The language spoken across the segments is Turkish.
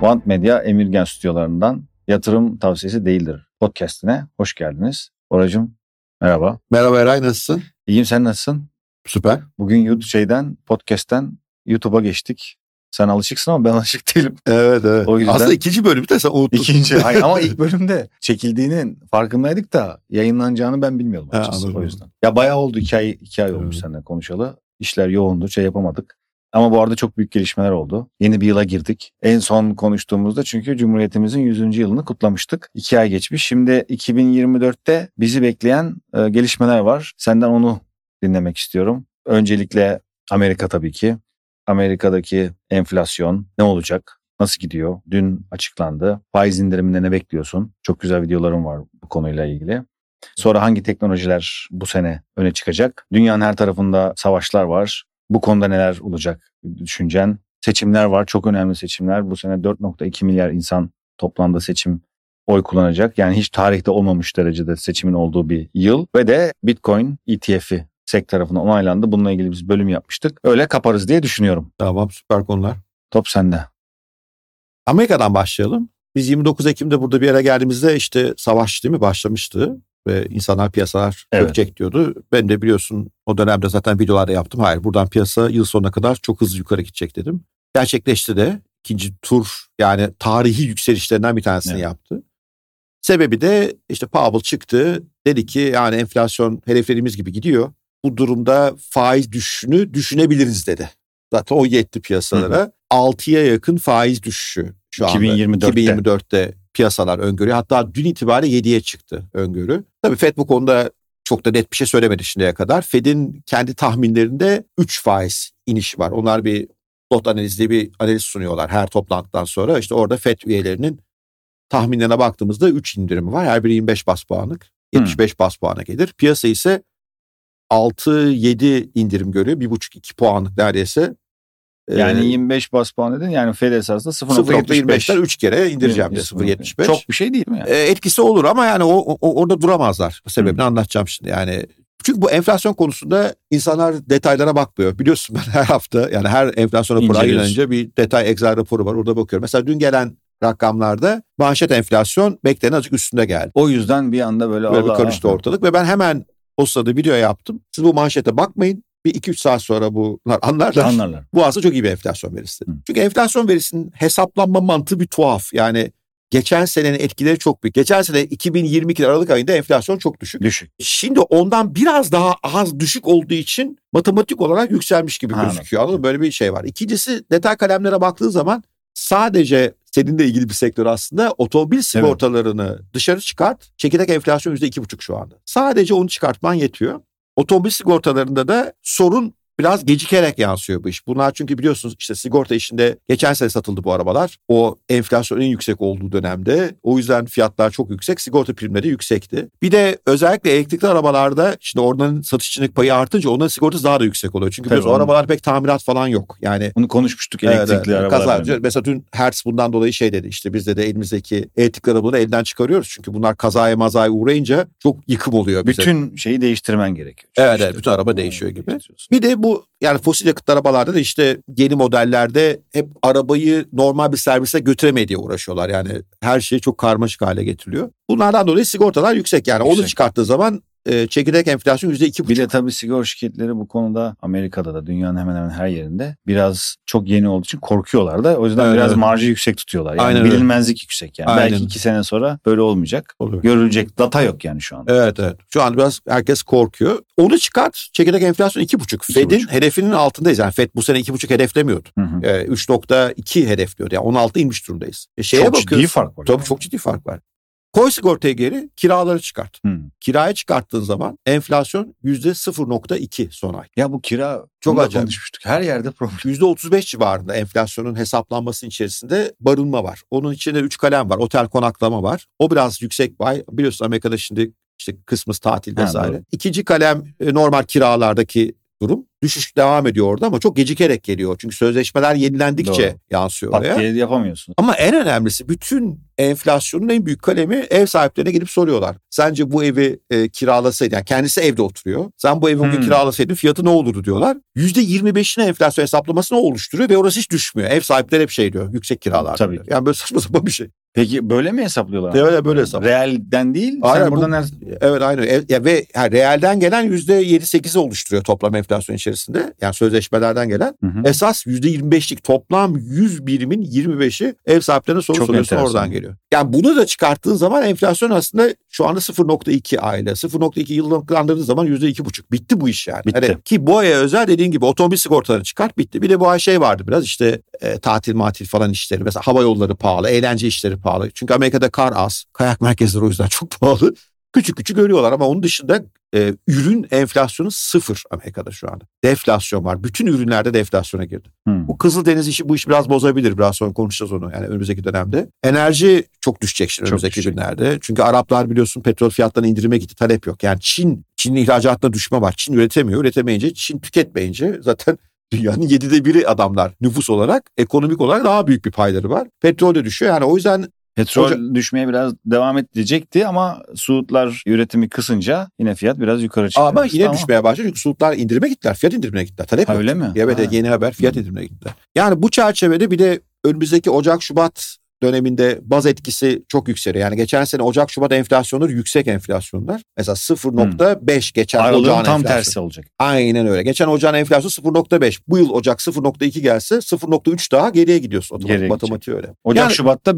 Want Medya Emirgen stüdyolarından yatırım tavsiyesi değildir podcastine hoş geldiniz. Oracım merhaba. Merhaba Eray nasılsın? İyiyim sen nasılsın? Süper. Bugün YouTube şeyden podcast'ten YouTube'a geçtik. Sen alışıksın ama ben alışık değilim. Evet evet. O yüzden- Aslında ikinci bölümde sen unuttun. İkinci ay ama ilk bölümde çekildiğinin farkındaydık da yayınlanacağını ben bilmiyordum Ha, açıkçası anladım. o yüzden. Ya bayağı oldu iki ay, iki ay olmuş Evet. seninle konuşalı. İşler yoğundu şey yapamadık. Ama bu arada çok büyük gelişmeler oldu. Yeni bir yıla girdik. En son konuştuğumuzda çünkü Cumhuriyetimizin 100. yılını kutlamıştık. İki ay geçmiş. Şimdi 2024'te bizi bekleyen e, gelişmeler var. Senden onu dinlemek istiyorum. Öncelikle Amerika tabii ki. Amerika'daki enflasyon ne olacak? Nasıl gidiyor? Dün açıklandı. Faiz indiriminde ne bekliyorsun? Çok güzel videolarım var bu konuyla ilgili. Sonra hangi teknolojiler bu sene öne çıkacak? Dünyanın her tarafında savaşlar var. Bu konuda neler olacak düşüncen? Seçimler var. Çok önemli seçimler. Bu sene 4.2 milyar insan toplamda seçim oy kullanacak. Yani hiç tarihte olmamış derecede seçimin olduğu bir yıl. Ve de Bitcoin ETF'i SEC tarafından onaylandı. Bununla ilgili biz bölüm yapmıştık. Öyle kaparız diye düşünüyorum. Tamam süper konular. Top sende. Amerika'dan başlayalım. Biz 29 Ekim'de burada bir yere geldiğimizde işte savaş değil mi başlamıştı. Ve insanlar piyasalar Evet. çökecek diyordu. Ben de biliyorsun o dönemde zaten videolarda yaptım. Hayır buradan piyasa yıl sonuna kadar çok hızlı yukarı gidecek dedim. Gerçekleşti de. ikinci tur yani tarihi yükselişlerinden bir tanesini Evet. yaptı. Sebebi de işte Powell çıktı. Dedi ki yani enflasyon hedeflerimiz gibi gidiyor. Bu durumda faiz düşüşünü düşünebiliriz dedi. Zaten o yetti piyasalara. 6'ya yakın faiz düşüşü şu anda. 2024'te. 2024'te piyasalar öngörüyor. Hatta dün itibariyle 7'ye çıktı öngörü. Tabii FED bu konuda çok da net bir şey söylemedi şimdiye kadar. Fed'in kendi tahminlerinde 3 faiz inişi var. Onlar bir not analizi diye bir analiz sunuyorlar her toplantıdan sonra. İşte orada FED üyelerinin tahminlerine baktığımızda 3 indirimi var. Her biri 25 bas puanlık. 75 bas puana gelir. Piyasa ise 6-7 indirim görüyor. 1,5-2 puanlık neredeyse. Yani Ee, 25 bas puan dedin. Yani Fed esasında 0.75. 0.25'ler 3 kere indireceğim diye 0.75. Çok bir şey değil mi yani? E, etkisi olur ama yani o, o- orada duramazlar. Sebebini anlatacağım şimdi. Yani çünkü bu enflasyon konusunda insanlar detaylara bakmıyor. Biliyorsun ben her hafta yani her enflasyon raporu İnceliyorsun. yayınlanınca bir detay Excel raporu var. Orada bakıyorum. Mesela dün gelen rakamlarda manşet enflasyon beklenenin azıcık üstünde geldi. O yüzden bir anda böyle, Böyle bir Allah karıştı ortalık ve ben hemen o sırada video yaptım. Siz bu manşete bakmayın. Bir 2-3 saat sonra bunlar anlarlar. Anlarlar. Bu aslında çok iyi bir enflasyon verisi. Hı. Çünkü enflasyon verisinin hesaplanma mantığı bir tuhaf. Yani geçen senenin etkileri çok büyük. Geçen sene 2022 Aralık ayında enflasyon çok düşük. Düşük. Şimdi ondan biraz daha az düşük olduğu için matematik olarak yükselmiş gibi Ha, gözüküyor. Anladın mı? Böyle bir şey var. İkincisi detay kalemlere baktığın zaman sadece seninle ilgili bir sektör aslında otomobil sigortalarını dışarı çıkart. Çekirdek enflasyon %2,5 şu anda. Sadece onu çıkartman yetiyor. Otomobil sigortalarında da sorun biraz gecikerek yansıyor bu iş. Bunlar çünkü biliyorsunuz işte sigorta işinde geçen sene satıldı bu arabalar. O enflasyonun en yüksek olduğu dönemde. O yüzden fiyatlar çok yüksek. Sigorta primleri yüksekti. Bir de özellikle elektrikli arabalarda şimdi oradan satış içindeki payı artınca onların sigortası daha da yüksek oluyor. Çünkü biliyorsun o arabalar pek tamirat falan yok. Yani Bunu konuşmuştuk elektrikli evet. arabalar. Kaza, mesela dün Hertz bundan dolayı şey dedi işte biz de elimizdeki elektrikli arabaları elden çıkarıyoruz. Çünkü bunlar kazaya mazaya uğrayınca çok yıkım oluyor bize. Bütün şeyi değiştirmen gerekiyor. Evet, İşte evet, bütün araba değişiyor gibi. Bir de bu yani fosil yakıtlı arabalarda da işte yeni modellerde hep arabayı normal bir servise götüremeye diye uğraşıyorlar. Yani her şey çok karmaşık hale getiriliyor. Bunlardan dolayı sigortalar yüksek yani. Onu Yüksek. çıkarttığı zaman e, çekirdek enflasyon yüzde iki Bir de tabii sigorta şirketleri bu konuda Amerika'da da dünyanın hemen hemen her yerinde biraz çok yeni olduğu için korkuyorlar da o yüzden Evet, biraz marjı yüksek tutuyorlar. Yani Aynen öyle. bilinmezlik yüksek yani. Aynen. Belki iki sene sonra böyle olmayacak. Oluyor. Görülecek data yok yani şu anda. Evet evet. Şu an biraz herkes korkuyor. Onu çıkart. Çekirdek enflasyon iki buçuk. İki Fed'in buçuk. hedefinin altındayız. Yani Fed bu sene iki buçuk hedeflemiyordu. Hı hı. E, 3.2 hedefliyordu. Yani 16 inmiş durumdayız. E, şeye çok ciddi bakıyorsun. fark var. Tabii çok ciddi fark var. Koy sigortaya geri kiraları çıkart. Hı. Kiraya çıkarttığın zaman enflasyon yüzde 0.2 son ay. Ya bu kira Çok acayip. konuşmuştuk. Her yerde problem. Yüzde 35 civarında enflasyonun hesaplanmasının içerisinde barınma var. Onun içinde 3 kalem var. Otel konaklama var. O biraz yüksek pay. Biliyorsun Amerika'da şimdi işte kısmımız tatil Ha, vesaire. doğru. İkinci kalem e, normal kiralardaki durum. Düşüş devam ediyor orada ama çok gecikerek geliyor. Çünkü sözleşmeler yenilendikçe Doğru. yansıyor oraya. diye yapamıyorsun. Ama en önemlisi bütün enflasyonun en büyük kalemi ev sahiplerine gidip soruyorlar. Sence bu evi e, kiralasaydın yani kendisi evde oturuyor. Sen bu evi bugün Hmm. kiralasaydın fiyatı ne olurdu diyorlar. %25'ine enflasyon hesaplamasını oluşturuyor ve orası hiç düşmüyor. Ev sahipleri hep şey diyor yüksek kiralar. Tabii diyor. Yani böyle saçma sapan bir şey. Peki böyle mi hesaplıyorlar? Böyle böyle hesap. Realden değil. Aynen, sen bu- buradan her... Evet aynı. Ev- ya ve yani reelden gelen %7-8'i oluşturuyor toplam enflasyon içerisinde. Yani sözleşmelerden gelen. Hı hı. Esas %25'lik toplam 100 birimin 25'i ev sahiplerine soru Çok soruyorsun enteresan. oradan geliyor. Yani bunu da çıkarttığın zaman enflasyon aslında şu anda 0.2 aile. 0.2 yıllıklandırdığın zaman %2.5. Bitti bu iş yani. Bitti. Hani ki bu aya özel dediğin gibi otomobil sigortalarını çıkart bitti. Bir de bu ay şey vardı biraz işte e, tatil matil falan işleri. Mesela hava yolları pahalı, eğlence işleri pahalı. Çünkü Amerika'da kar az. Kayak merkezleri o yüzden çok pahalı. Küçük küçük görüyorlar ama onun dışında e, ürün enflasyonu sıfır Amerika'da şu anda. Deflasyon var. Bütün ürünlerde deflasyona girdi. Hı. Bu Kızıldeniz işi bu işi biraz bozabilir. Biraz sonra konuşacağız onu yani önümüzdeki dönemde. Enerji çok düşecek şimdi Çok önümüzdeki düşecek. günlerde. Çünkü Araplar biliyorsun petrol fiyatlarını indirime gitti. Talep yok. Yani Çin, Çin'in ihracatına düşme var. Çin üretemiyor. Üretemeyince Çin tüketmeyince zaten dünyanın yedide biri adamlar nüfus olarak, ekonomik olarak daha büyük bir payları var. Petrol de düşüyor. Yani o yüzden Petrol Hoca- düşmeye biraz devam edecekti ama Suudlar üretimi kısınca yine fiyat biraz yukarı çıktı. ama yine Ama- düşmeye başladı. Çünkü Suudlar indirime gittiler. Fiyat indirimine gittiler. Talep Ha, öyle mi? Evet Ha. yeni haber fiyat indirimine gittiler. Yani bu çerçevede bir de önümüzdeki Ocak-Şubat döneminde baz etkisi çok yükseliyor. Yani geçen sene Ocak-Şubat enflasyonları yüksek enflasyonlar. Mesela 0.5 geçen Aralığın Ocağın tam enflasyonu. tersi olacak. Aynen öyle. Geçen Ocağın enflasyonu 0.5. Bu yıl Ocak 0.2 gelse 0.3 daha geriye gidiyorsun. Otomatik, Geriye matematiği öyle. Ocak Yani Şubat'ta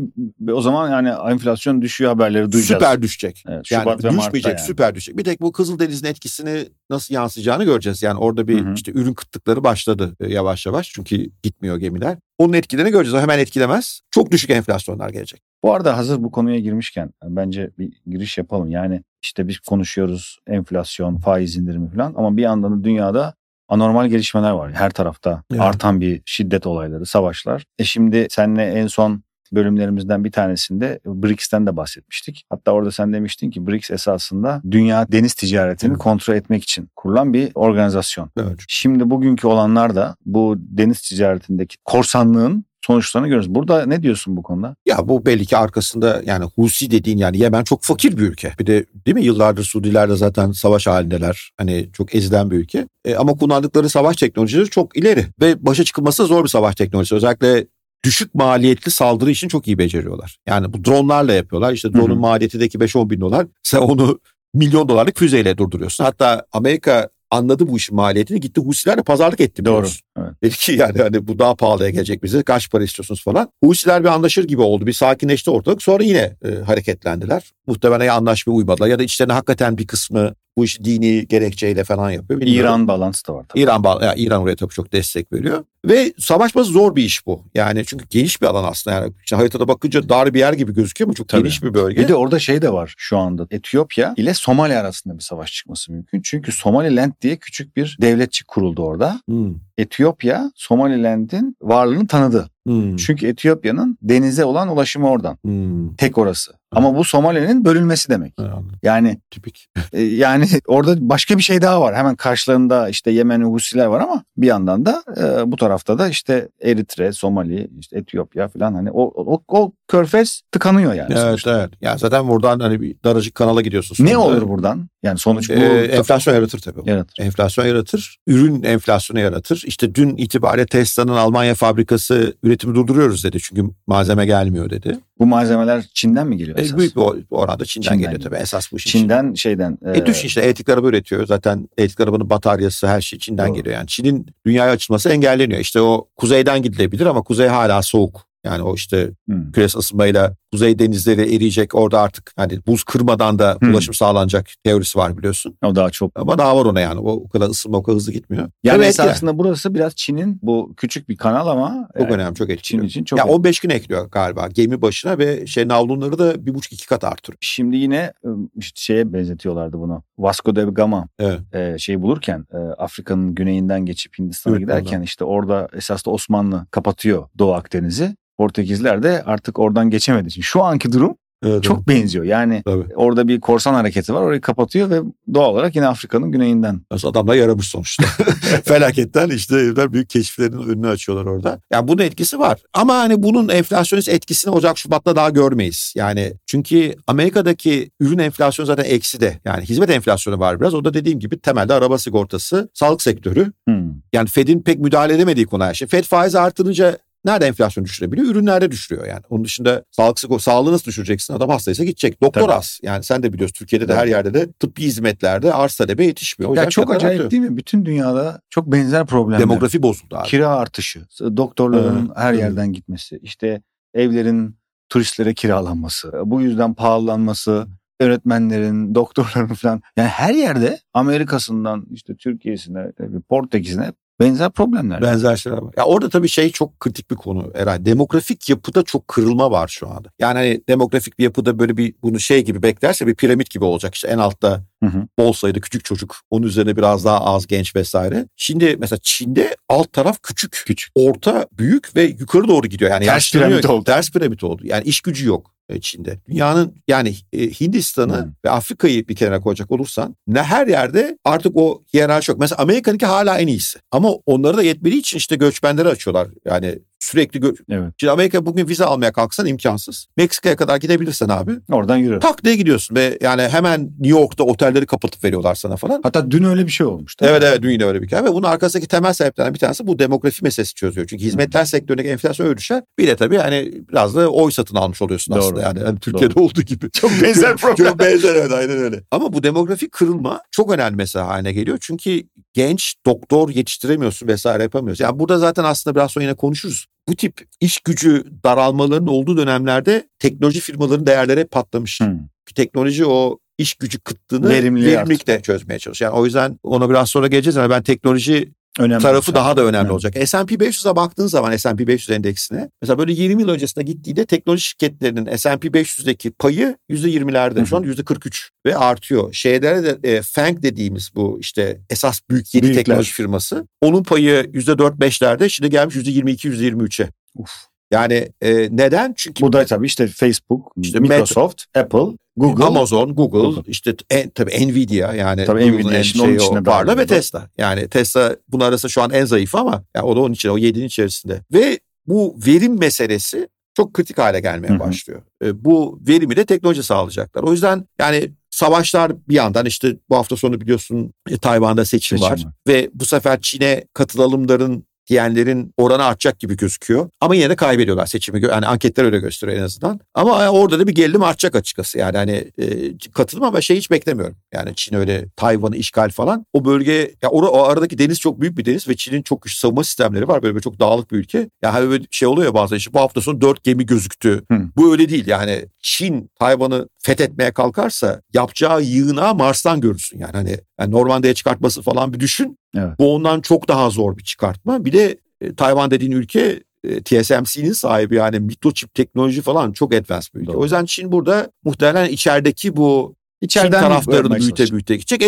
o zaman yani enflasyon düşüyor haberleri duyacağız. süper düşecek. Evet, Yani Şubat ve Mart'ta düşmeyecek, yani. süper düşecek. Bir tek bu Kızıldeniz'in etkisini nasıl yansıyacağını göreceğiz. Yani orada bir Hı hı. işte ürün kıtlıkları başladı e, yavaş yavaş. Çünkü gitmiyor gemiler. Onun etkilerini göreceğiz. O hemen etkilemez. Çok düşük enflasyonlar gelecek. Bu arada hazır bu konuya girmişken bence bir giriş yapalım. Yani işte biz konuşuyoruz enflasyon, faiz indirimi falan ama bir yandan da dünyada anormal gelişmeler var. Her tarafta Evet. artan bir şiddet olayları, savaşlar. E şimdi seninle en son bölümlerimizden bir tanesinde BRICS'ten de bahsetmiştik. Hatta orada sen demiştin ki BRICS esasında dünya deniz ticaretini Evet. kontrol etmek için kurulan bir organizasyon. Evet. Şimdi bugünkü olanlar da bu deniz ticaretindeki korsanlığın sonuçlarını görüyoruz. Burada ne diyorsun bu konuda? Ya bu belli ki arkasında yani Husi dediğin yani Yemen çok fakir bir ülke. Bir de değil mi yıllardır Suudiler de zaten savaş halindeler. Hani çok ezilen bir ülke. E, ama kullandıkları savaş teknolojileri çok ileri. Ve başa çıkılması zor bir savaş teknolojisi. Özellikle düşük maliyetli saldırı için çok iyi beceriyorlar. Yani bu dronlarla yapıyorlar. İşte drone'un hı. maliyetindeki 5-10 bin dolar. Sen onu milyon dolarlık füzeyle durduruyorsun. Hatta Amerika anladı bu işin maliyetini gitti Husilerle pazarlık etti. Doğru. biliyorsun. Evet. Dedi ki yani hani bu daha pahalıya gelecek bize. Kaç para istiyorsunuz falan. Husiler bir anlaşır gibi oldu. Bir sakinleşti ortalık. Sonra yine e, hareketlendiler. Muhtemelen ya anlaşmaya uymadılar ya da içlerine hakikaten bir kısmı bu işi dini gerekçeyle falan yapıyor. Bilmiyorum. İran balansı da var tabii. İran bağ- ya İran oraya tabii çok destek veriyor. Ve savaşması zor bir iş bu. Yani çünkü geniş bir alan aslında. Yani işte haritada bakınca dar bir yer gibi gözüküyor ama çok Tabii. geniş bir bölge. Bir de orada şey de var şu anda. Etiyopya ile Somali arasında bir savaş çıkması mümkün. Çünkü Somaliland diye küçük bir devletçik kuruldu orada. Hmm, Etiyopya Somaliland'in varlığını tanıdı. Hmm, Çünkü Etiyopya'nın denize olan ulaşımı oradan. hmm. Tek orası. Ama bu Somali'nin bölünmesi demek. Yani Tipik. e, yani orada başka bir şey daha var. Hemen karşılarında işte Yemen Husiler var ama bir yandan da e, bu tarafta da işte Eritre, Somali, işte Etiyopya falan hani o o, o körfez tıkanıyor yani. Evet sonuçta. evet. Yani zaten buradan hani bir daracık kanala gidiyorsun. Ne olur buradan? Yani sonuç bu. Ee, enflasyon yaratır tabii. yaratır. Enflasyon yaratır. Ürün enflasyonu yaratır. İşte dün itibariyle Tesla'nın Almanya fabrikası üretimi durduruyoruz dedi. Çünkü malzeme gelmiyor dedi. Bu malzemeler Çin'den mi geliyor esas? E, büyük bir or- oranda Çin'den, Çin'den geliyor tabii. Esas bu işin. Çin'den şeyden. E düşün işte elektrikli araba üretiyor. Zaten elektrikli arabanın bataryası her şey Çin'den Doğru. geliyor. Yani Çin'in dünyaya açılması engelleniyor. İşte o kuzeyden gidilebilir ama kuzey hala soğuk. Yani o işte Hmm. küresel ısınmayla kuzey denizleri eriyecek. Orada artık hani buz kırmadan da Hmm. ulaşım sağlanacak teorisi var biliyorsun. O daha çok. Ama daha var ona yani. O, o kadar ısınma o kadar hızlı gitmiyor. Yani Tabii esasında burası biraz Çin'in bu küçük bir kanal ama Çok e, önemli, çok Çin etkili. için çok ya önemli. 15 gün ekliyor galiba gemi başına ve şey navlunları da bir buçuk iki kat artırıyor. Şimdi yine işte şeye benzetiyorlardı bunu. Vasco da Gama Evet. e, şey bulurken e, Afrika'nın güneyinden geçip Hindistan'a Evet, giderken oradan. işte orada esas da Osmanlı kapatıyor Doğu Akdeniz'i. Portekizler de artık oradan geçemediği için. Şu anki durum Evet, Çok benziyor. Yani Tabii. orada bir korsan hareketi var. Orayı kapatıyor ve doğal olarak yine Afrika'nın güneyinden. Adamlar yaramış sonuçta. Felaketten işte evler büyük keşiflerin önünü açıyorlar orada. Yani bunun etkisi var. Ama hani bunun enflasyonist etkisini Ocak Şubat'ta daha görmeyiz. Yani çünkü Amerika'daki ürün enflasyonu zaten eksi de. Yani hizmet enflasyonu var biraz. O da dediğim gibi temelde araba sigortası, sağlık sektörü. Hmm. Yani Fed'in pek müdahale edemediği konu şey. Fed faiz artırınca Nerede enflasyon düşürebiliyor? Ürünlerde düşürüyor yani. Onun dışında sağlık sağlığı nasıl düşüreceksin? Adam hastaysa gidecek. Doktor Tabii. az. Yani sen de biliyorsun Türkiye'de de Tabii. her yerde de tıbbi hizmetlerde arz talebe yetişmiyor. O Ya çok acayip artıyor. değil mi? Bütün dünyada çok benzer problemler. Demografi bozuldu abi. Kira artışı, doktorların Evet, her evet. yerden gitmesi, işte evlerin turistlere kiralanması, bu yüzden pahalanması, öğretmenlerin, doktorların falan. Yani her yerde Amerika'sından işte Türkiye'sine, Portekiz'ine benzer problemler. Benzer şeyler var. Ya orada tabii şey çok kritik bir konu Eray. Demografik yapıda çok kırılma var şu anda. Yani hani demografik bir yapıda böyle bir bunu şey gibi beklerse bir piramit gibi olacak. İşte en altta Hı hı. bol sayıda küçük çocuk. Onun üzerine biraz daha az genç vesaire. Şimdi mesela Çin'de alt taraf küçük. Küçük. Orta büyük ve yukarı doğru gidiyor. Yani Ters piramit oldu. Ters piramit oldu. Yani iş gücü yok Çin'de. Dünyanın yani e, Hindistan'ı Hı. ve Afrika'yı bir kenara koyacak olursan ne her yerde artık o hiyerarşi yok. Mesela Amerika'nınki hala en iyisi. Ama onları da yetmediği için işte göçmenleri açıyorlar. Yani sürekli gö- Evet. Şimdi Amerika bugün vize almaya kalksan imkansız. Meksika'ya kadar gidebilirsen abi Oradan yürü. tak diye gidiyorsun ve yani hemen New York'ta otelleri kapatıp veriyorlar sana falan. Hatta dün öyle bir şey olmuş. değil mi? Evet evet dün yine öyle bir hikaye ve bunun arkasındaki temel sebeplerden bir tanesi bu demografi meselesi çözüyor. Çünkü hizmetler sektöründeki enflasyon öyle düşer. Bir de tabii hani biraz da oy satın almış oluyorsun Doğru. aslında yani. Hani Türkiye'de olduğu gibi. Çok benzer problem. Çok benzer evet aynen öyle. Ama bu demografik kırılma çok önemli mesela haline geliyor. Çünkü genç doktor yetiştiremiyorsun vesaire yapamıyorsun. Yani burada zaten aslında biraz sonra yine konuşuruz. Bu tip iş gücü daralmalarının olduğu dönemlerde teknoloji firmalarının değerleri patlamış. Çünkü teknoloji o iş gücü kıtlığını Verimliliği verimlilik de çözmeye çalışıyor. Yani o yüzden ona biraz sonra geleceğiz. Yani ben teknoloji Önemli tarafı şey. daha da önemli Evet. olacak. S&P 500'e baktığın zaman S&P 500 endeksine mesela böyle 20 yıl öncesine gittiğinde teknoloji şirketlerinin S&P 500'deki payı %20'lerde Hı hı. şu an %43 ve artıyor. Şeylere de e, FANG dediğimiz bu işte esas büyük yedi Büyükler. teknoloji firması onun payı %4-5'lerde şimdi gelmiş %22-%23'e. Uf. Yani e, neden? Çünkü Bu da tabii işte Facebook, İşte Microsoft, Apple, Google. Amazon, Google, Google. işte en, tabii Nvidia yani Tabii Nvidia en şimdi onun şeyi içine varla ve. Tesla. Yani Tesla bunun arasında şu an en zayıf ama yani o da onun için o 7'nin içerisinde. Ve bu verim meselesi çok kritik hale gelmeye Hı hı. başlıyor. E, bu verimi de teknoloji sağlayacaklar. O yüzden yani savaşlar bir yandan işte bu hafta sonu biliyorsun e, Tayvan'da seçim, Seçim var. var. Ve bu sefer Çin'e katılalımların diyenlerin oranı artacak gibi gözüküyor. Ama yine de kaybediyorlar seçimi. Yani anketler öyle gösteriyor en azından. Ama orada da bir gerilim artacak açıkçası. Yani hani e, katılım ama şey hiç beklemiyorum. Yani Çin öyle Tayvan'ı işgal falan. O bölge ya or- o aradaki deniz çok büyük bir deniz ve Çin'in çok güçlü savunma sistemleri var. Böyle, böyle çok dağlık bir ülke. Ya hani böyle şey oluyor ya bazen işte bu hafta sonu dört gemi gözüktü. Hı. Bu öyle değil. Yani Çin Tayvan'ı fethetmeye kalkarsa yapacağı yığınağı Mars'tan görürsün. Yani hani yani Normandiya'ya çıkartması falan bir düşün. Evet. Bu ondan çok daha zor bir çıkartma. Bir de e, Tayvan dediğin ülke e, TSMC'nin sahibi yani mikroçip teknoloji falan çok advanced bir ülke. Doğru. O yüzden Çin burada muhtemelen içerideki bu Çin İçeriden taraflarını bölmeye büyüte çalışacak. büyüte gidecek.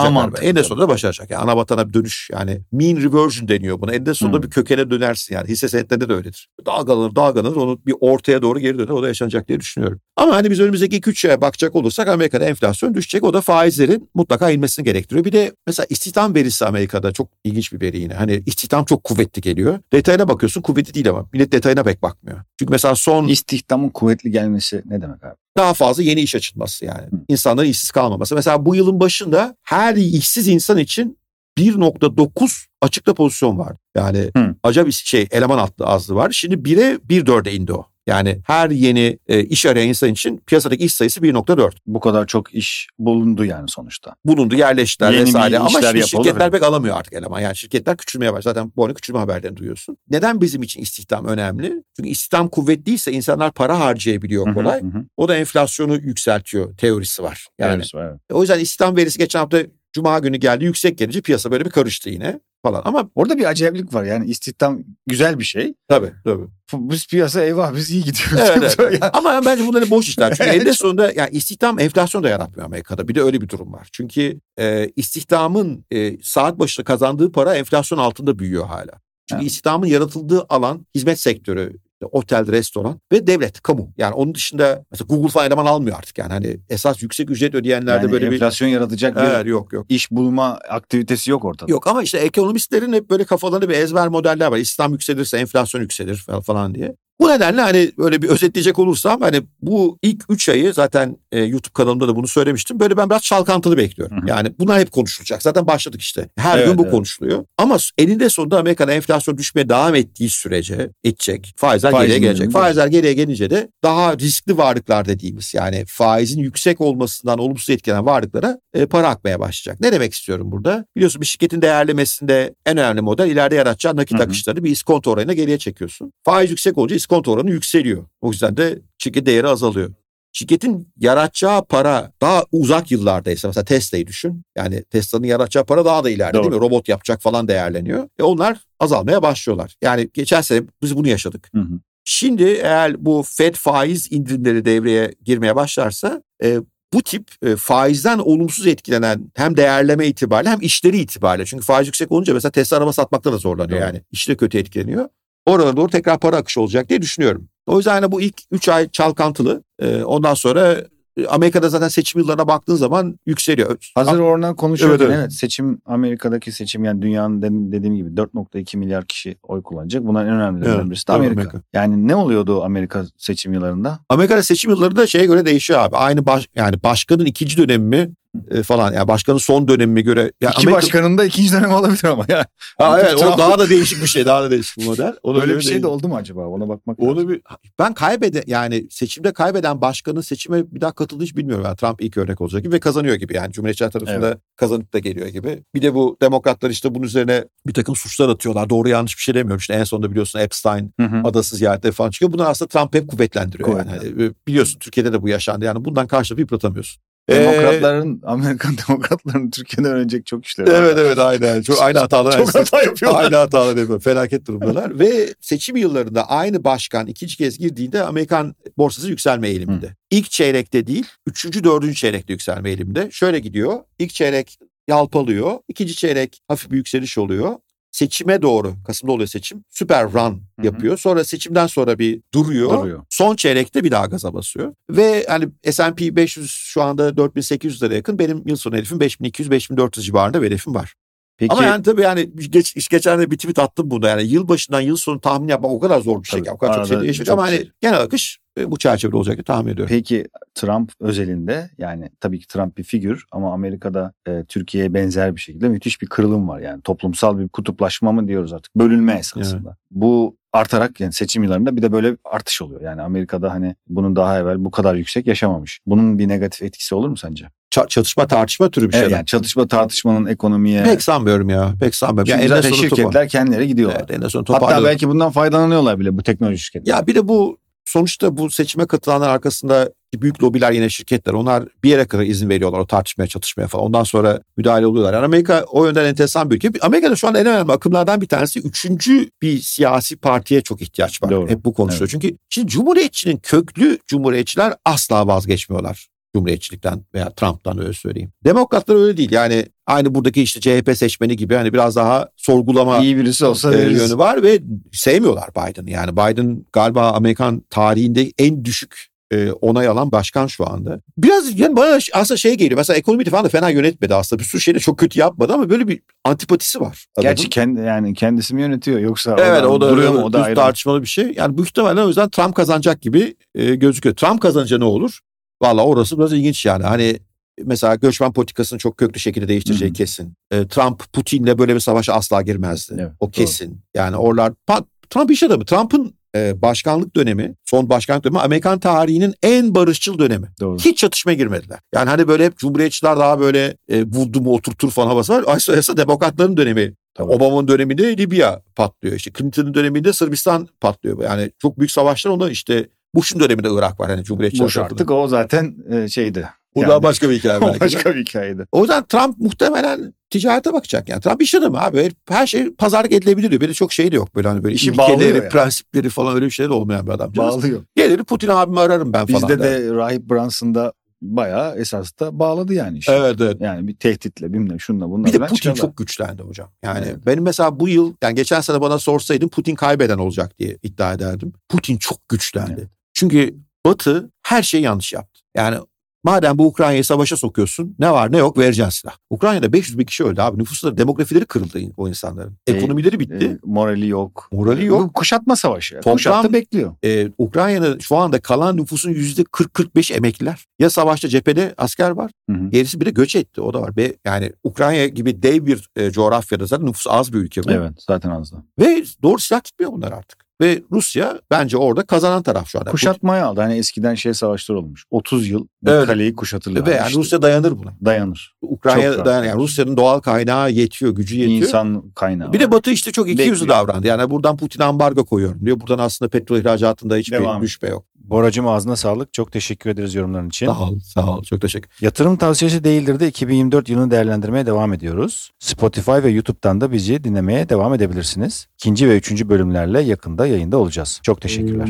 Sonunda da. Eninde sonunda da başaracak. Yani ana vatana bir dönüş yani mean reversion deniyor buna. Sonunda Hmm. bir kökene dönersin yani. Hisse senetlerinde de öyledir. Dalgalanır dalgalanır onu bir ortaya doğru geri döner. O da yaşanacak diye düşünüyorum. Ama hani biz önümüzdeki 2-3 yıla bakacak olursak Amerika'da enflasyon düşecek. O da faizlerin mutlaka inmesini gerektiriyor. Bir de mesela istihdam verisi Amerika'da çok ilginç bir veri yine. Hani istihdam çok kuvvetli geliyor. Detayına bakıyorsun kuvvetli değil ama millet detayına pek bakmıyor. Çünkü mesela son İstihdamın kuvvetli gelmesi ne demek abi? Daha fazla yeni iş açılması yani. İnsanların işsiz kalmaması. Mesela bu yılın başında her işsiz insan için 1.9 açıkta pozisyon vardı. Yani Hı. acayip şey eleman attı azlığı var. Şimdi 1'e 1.4'e indi o. Yani her yeni e, iş arayan insan için piyasadaki iş sayısı 1.4. Bu kadar çok iş bulundu yani sonuçta. Bulundu, yerleştiler Yeni vesaire. Ama şimdi şirketler pek alamıyor artık eleman. Yani şirketler küçülmeye başladı. Zaten bu arada küçülme haberlerini duyuyorsun. Neden bizim için istihdam önemli? Çünkü istihdam kuvvetliyse insanlar para harcayabiliyor hı, kolay. hı hı. O da enflasyonu yükseltiyor teorisi var. Yani Evet, evet. o yüzden istihdam verisi geçen hafta Cuma günü geldi yüksek gelince piyasa böyle bir karıştı yine falan. Ama Orada bir acayiplik var yani istihdam güzel bir şey. tabii tabii. Biz piyasa eyvah biz iyi gidiyoruz. Evet, evet. Yani Ama bence bunların boş işler. Çünkü eninde sonunda yani istihdam enflasyon da yaratmıyor Amerika'da. Bir de öyle bir durum var. Çünkü e, istihdamın e, saat başına kazandığı para enflasyon altında büyüyor hala. Çünkü Evet. istihdamın yaratıldığı alan hizmet sektörü. Otel, restoran ve devlet, kamu. Yani onun dışında mesela Google falan eleman almıyor artık yani. Hani esas yüksek ücret ödeyenlerde Yani böyle enflasyon yaratacak bir... bir Evet, yok yok. iş bulma aktivitesi yok ortada. Yok ama işte ekonomistlerin hep böyle kafalarında bir ezber modeller var. İslam yükselirse enflasyon yükselir falan diye. Bu nedenle hani böyle bir özetleyecek olursam hani bu ilk 3 ayı zaten e, YouTube kanalımda da bunu söylemiştim. Böyle ben biraz çalkantılı bekliyorum. Hı hı. Yani bunlar hep konuşulacak. Zaten başladık işte. Her Evet, gün bu evet. konuşuluyor. Ama eninde sonunda Amerika'da enflasyon düşmeye devam ettiği sürece edecek. Faizler Faiz geriye gelecek. indirimi Faizler geriye gelince de daha riskli varlıklar dediğimiz yani faizin yüksek olmasından olumsuz etkilenen varlıklara e, para akmaya başlayacak. Ne demek istiyorum burada? Biliyorsun bir şirketin değerlemesinde en önemli model ileride yaratacağı nakit Hı hı. akışları bir iskonto oranına geriye çekiyorsun. Faiz yüksek olunca iskonto oranı yükseliyor. O yüzden de şirket değeri azalıyor. Şirketin yaratacağı para daha uzak yıllardaysa mesela Tesla'yı düşün. Yani Tesla'nın yaratacağı para daha da ileride Doğru. değil mi? Robot yapacak falan değerleniyor. E onlar azalmaya başlıyorlar. Yani geçen sene biz bunu yaşadık. Hı hı. Şimdi eğer bu Fed faiz indirimleri devreye girmeye başlarsa e, bu tip e, faizden olumsuz etkilenen hem değerleme itibariyle hem işleri itibariyle. Çünkü faiz yüksek olunca mesela Tesla araba satmakta da zorlanıyor Doğru. yani. İşleri kötü etkileniyor. Oralara doğru tekrar para akışı olacak diye düşünüyorum. O yüzden hani bu ilk 3 ay çalkantılı. E, ondan sonra e, Amerika'da zaten seçim yıllarına baktığın zaman yükseliyor. Hazır oradan konuşuyorken Evet, evet, evet. seçim Amerika'daki seçim yani dünyanın dediğim gibi 4.2 milyar kişi oy kullanacak. Bunların en önemlilerinden Evet, birisi de Amerika. Amerika. Yani ne oluyordu Amerika seçim yıllarında? Amerika'da seçim yılları da şeye göre değişiyor abi. Aynı baş, yani başkanın ikinci dönemi mi e, falan yani başkanın son dönemi göre. Yani İki başkanın da ikinci dönem olabilir ama ya. Ha, evet, o daha da değişik bir şey. Daha da değişik bir model. Ona Öyle bir şey değil. de oldu mu acaba? Ona bakmak lazım. Onu bir, ben kaybede yani seçimde kaybeden başkanın seçime bir daha katıldığı hiç bilmiyorum. Yani Trump ilk örnek olacak gibi ve kazanıyor gibi. Yani Cumhuriyetçiler tarafında kazanıp da geliyor gibi. Bir de bu demokratlar işte bunun üzerine bir takım suçlar atıyorlar. Doğru yanlış bir şey demiyorum. İşte en sonunda biliyorsun Epstein Hı hı. adası ziyaretleri falan çıkıyor. Bunlar aslında Trump hep kuvvetlendiriyor. Yani. Kuvvetlendiriyor. Hani, biliyorsun Türkiye'de de bu yaşandı. Yani bundan karşılığı yıpratamıyorsun. Demokratların, Amerikan demokratların Türkiye'den öğrenecek çok işleri var. Evet evet aynen. Çok aynı hatalar. Çok hata yapıyorlar. Aynı hatalar yapıyor. Felaket durumdalar. Ve seçim yıllarında aynı başkan ikinci kez girdiğinde Amerikan borsası yükselme eğiliminde. İlk çeyrekte değil, üçüncü, dördüncü çeyrekte yükselme eğiliminde. Şöyle gidiyor. İlk çeyrek yalpalıyor. ikinci çeyrek hafif bir yükseliş oluyor. Seçime doğru, Kasım'da oluyor seçim, süper run hı. yapıyor. Sonra seçimden sonra bir duruyor. Duruyor. Son çeyrekte bir daha gaza basıyor. Ve hani S&P 500 şu anda 4800 lira yakın. Benim yıl sonu hedefim 5200-5400 civarında bir hedefim var. Peki Ama yani tabii yani geç, geçen de bir tweet attım bunda. Yani yıl başından yıl sonu tahmin yapmak o kadar zor bir şey. Tabii. O kadar çok şey değişiyor. Ama hani şey. genel akış bu çerçevede olacak diye tahmin ediyorum. Peki Trump özelinde yani tabii ki Trump bir figür ama Amerika'da e, Türkiye'ye benzer bir şekilde müthiş bir kırılım var. Yani toplumsal bir kutuplaşma mı diyoruz artık bölünme esasında. Bu artarak yani seçim yıllarında bir de böyle artış oluyor. Yani Amerika'da hani bunun daha evvel bu kadar yüksek yaşamamış. Bunun bir negatif etkisi olur mu sence? Ça- çatışma tartışma türü bir şey. Evet, yani çatışma tartışmanın ekonomiye Pek sanmıyorum ya. Pek sanmıyorum. Çünkü Yani zaten sonunda topa- şirketler kendileri gidiyorlar. Evet, eninde sonunda Hatta belki bundan faydalanıyorlar bile bu teknoloji şirketleri. Ya bir de bu sonuçta bu seçime katılanlar arkasında büyük lobiler yine şirketler. Onlar bir yere kadar izin veriyorlar o tartışmaya, çatışmaya falan. Ondan sonra müdahale oluyorlar. Yani Amerika o yönden enteresan bir ülke. Amerika'da şu an en önemli akımlardan bir tanesi üçüncü bir siyasi partiye çok ihtiyaç var. Doğru. Hep bu konuşuluyor. Çünkü şimdi Cumhuriyetçinin köklü Cumhuriyetçiler asla vazgeçmiyorlar. Cumhuriyetçilikten veya Trump'tan öyle söyleyeyim. Demokratlar öyle değil. Yani aynı buradaki işte CHP seçmeni gibi hani biraz daha sorgulama İyi birisi olsa e, yönü var ve sevmiyorlar Biden'ı. Yani Biden galiba Amerikan tarihinde en düşük e, onay alan başkan şu anda. Biraz yani bana aslında şey geliyor. Mesela ekonomi falan da fena yönetmedi aslında. Bir sürü şeyi de çok kötü yapmadı ama böyle bir antipatisi var. adamın. Gerçi kendi yani kendisi mi yönetiyor yoksa Evet o da, duruyor mu o da ayrı. tartışmalı bir şey. Yani büyük ihtimalle o yüzden Trump kazanacak gibi e, gözüküyor. Trump kazanınca ne olur? Valla orası biraz ilginç yani. Hani mesela göçmen politikasını çok köklü şekilde değiştireceği Hı hı. kesin. E, Trump Putin'le böyle bir savaşa asla girmezdi. Evet, o doğru. kesin. Yani oralar Pa- Trump iş adamı. Trump'ın e, başkanlık dönemi, son başkanlık dönemi Amerikan tarihinin en barışçıl dönemi. Doğru. Hiç çatışmaya girmediler. Yani hani böyle hep cumhuriyetçiler daha böyle e, vurdu mu oturtur falan havası var. Yasa demokratların dönemi. Tabii. Obama'nın döneminde Libya patlıyor. İşte Clinton'ın döneminde Sırbistan patlıyor. Yani çok büyük savaşlar onda işte Bush'un döneminde Irak var. Yani cumhuriyetçiler Boş tarafından. artık o zaten e, şeydi. Bu Yani- daha başka bir hikaye O belki. de. başka bir hikayeydi. O yüzden Trump muhtemelen ticarete bakacak yani. Trump iş adamı abi. Her şey pazarlık edilebilir diyor. Böyle çok şey de yok. Böyle hani böyle İşi ilkeleri, yani. prensipleri falan öyle bir şeyler olmayan bir adam. Bağlıyor. Gelir Putin abimi ararım ben falan. Bizde der. de Rahip Branson'da bayağı esas da bağladı yani işi. Evet evet. Yani bir tehditle bilmem şunla bununla Bir de Putin çıkardılar. çok güçlendi hocam. Yani Evet. benim mesela bu yıl yani geçen sene bana sorsaydın Putin kaybeden olacak diye iddia ederdim. Putin çok güçlendi. Evet. Çünkü Batı her şeyi yanlış yaptı. Yani madem bu Ukrayna'yı savaşa sokuyorsun ne var ne yok vereceksin silah. Ukrayna'da 500 bin kişi öldü abi. Nüfusları, demografileri kırıldı o insanların. E, Ekonomileri bitti. E, morali yok. Morali yok. Bu kuşatma savaşı. Toplam- Kuşattı bekliyor. Ee, Ukrayna'da şu anda kalan nüfusun yüzde 40-45 emekliler. Ya savaşta cephede asker var. Hı hı. Gerisi bir de göç etti. O da var. Ve yani Ukrayna gibi dev bir e, coğrafyada zaten nüfusu az bir ülke bu. Evet zaten az da. Ve doğru silah tutmuyor bunlar artık. Ve Rusya bence orada kazanan taraf şu anda. Kuşatmaya aldı. Hani eskiden şey savaşlar olmuş. 30 yıl bir Evet. kaleyi kuşatırlar. Ve yani İşte Rusya dayanır buna. dayanır. Ukrayna dayanır. Yani Rusya'nın doğal kaynağı yetiyor, gücü yetiyor. İnsan kaynağı. Bir var. de Batı işte çok iki yüzlü Bekliyor. davrandı. Yani buradan Putin'e ambargo koyuyorum diyor. Buradan aslında petrol ihracatında hiçbir Devam. düşme yok. Boracım ağzına sağlık. Çok teşekkür ederiz yorumların için. Sağ ol, sağ ol. Çok teşekkür Yatırım tavsiyesi değildir de 2024 yılını değerlendirmeye devam ediyoruz. Spotify ve YouTube'dan da bizi dinlemeye devam edebilirsiniz. İkinci ve üçüncü bölümlerle yakında yayında olacağız. Çok teşekkürler.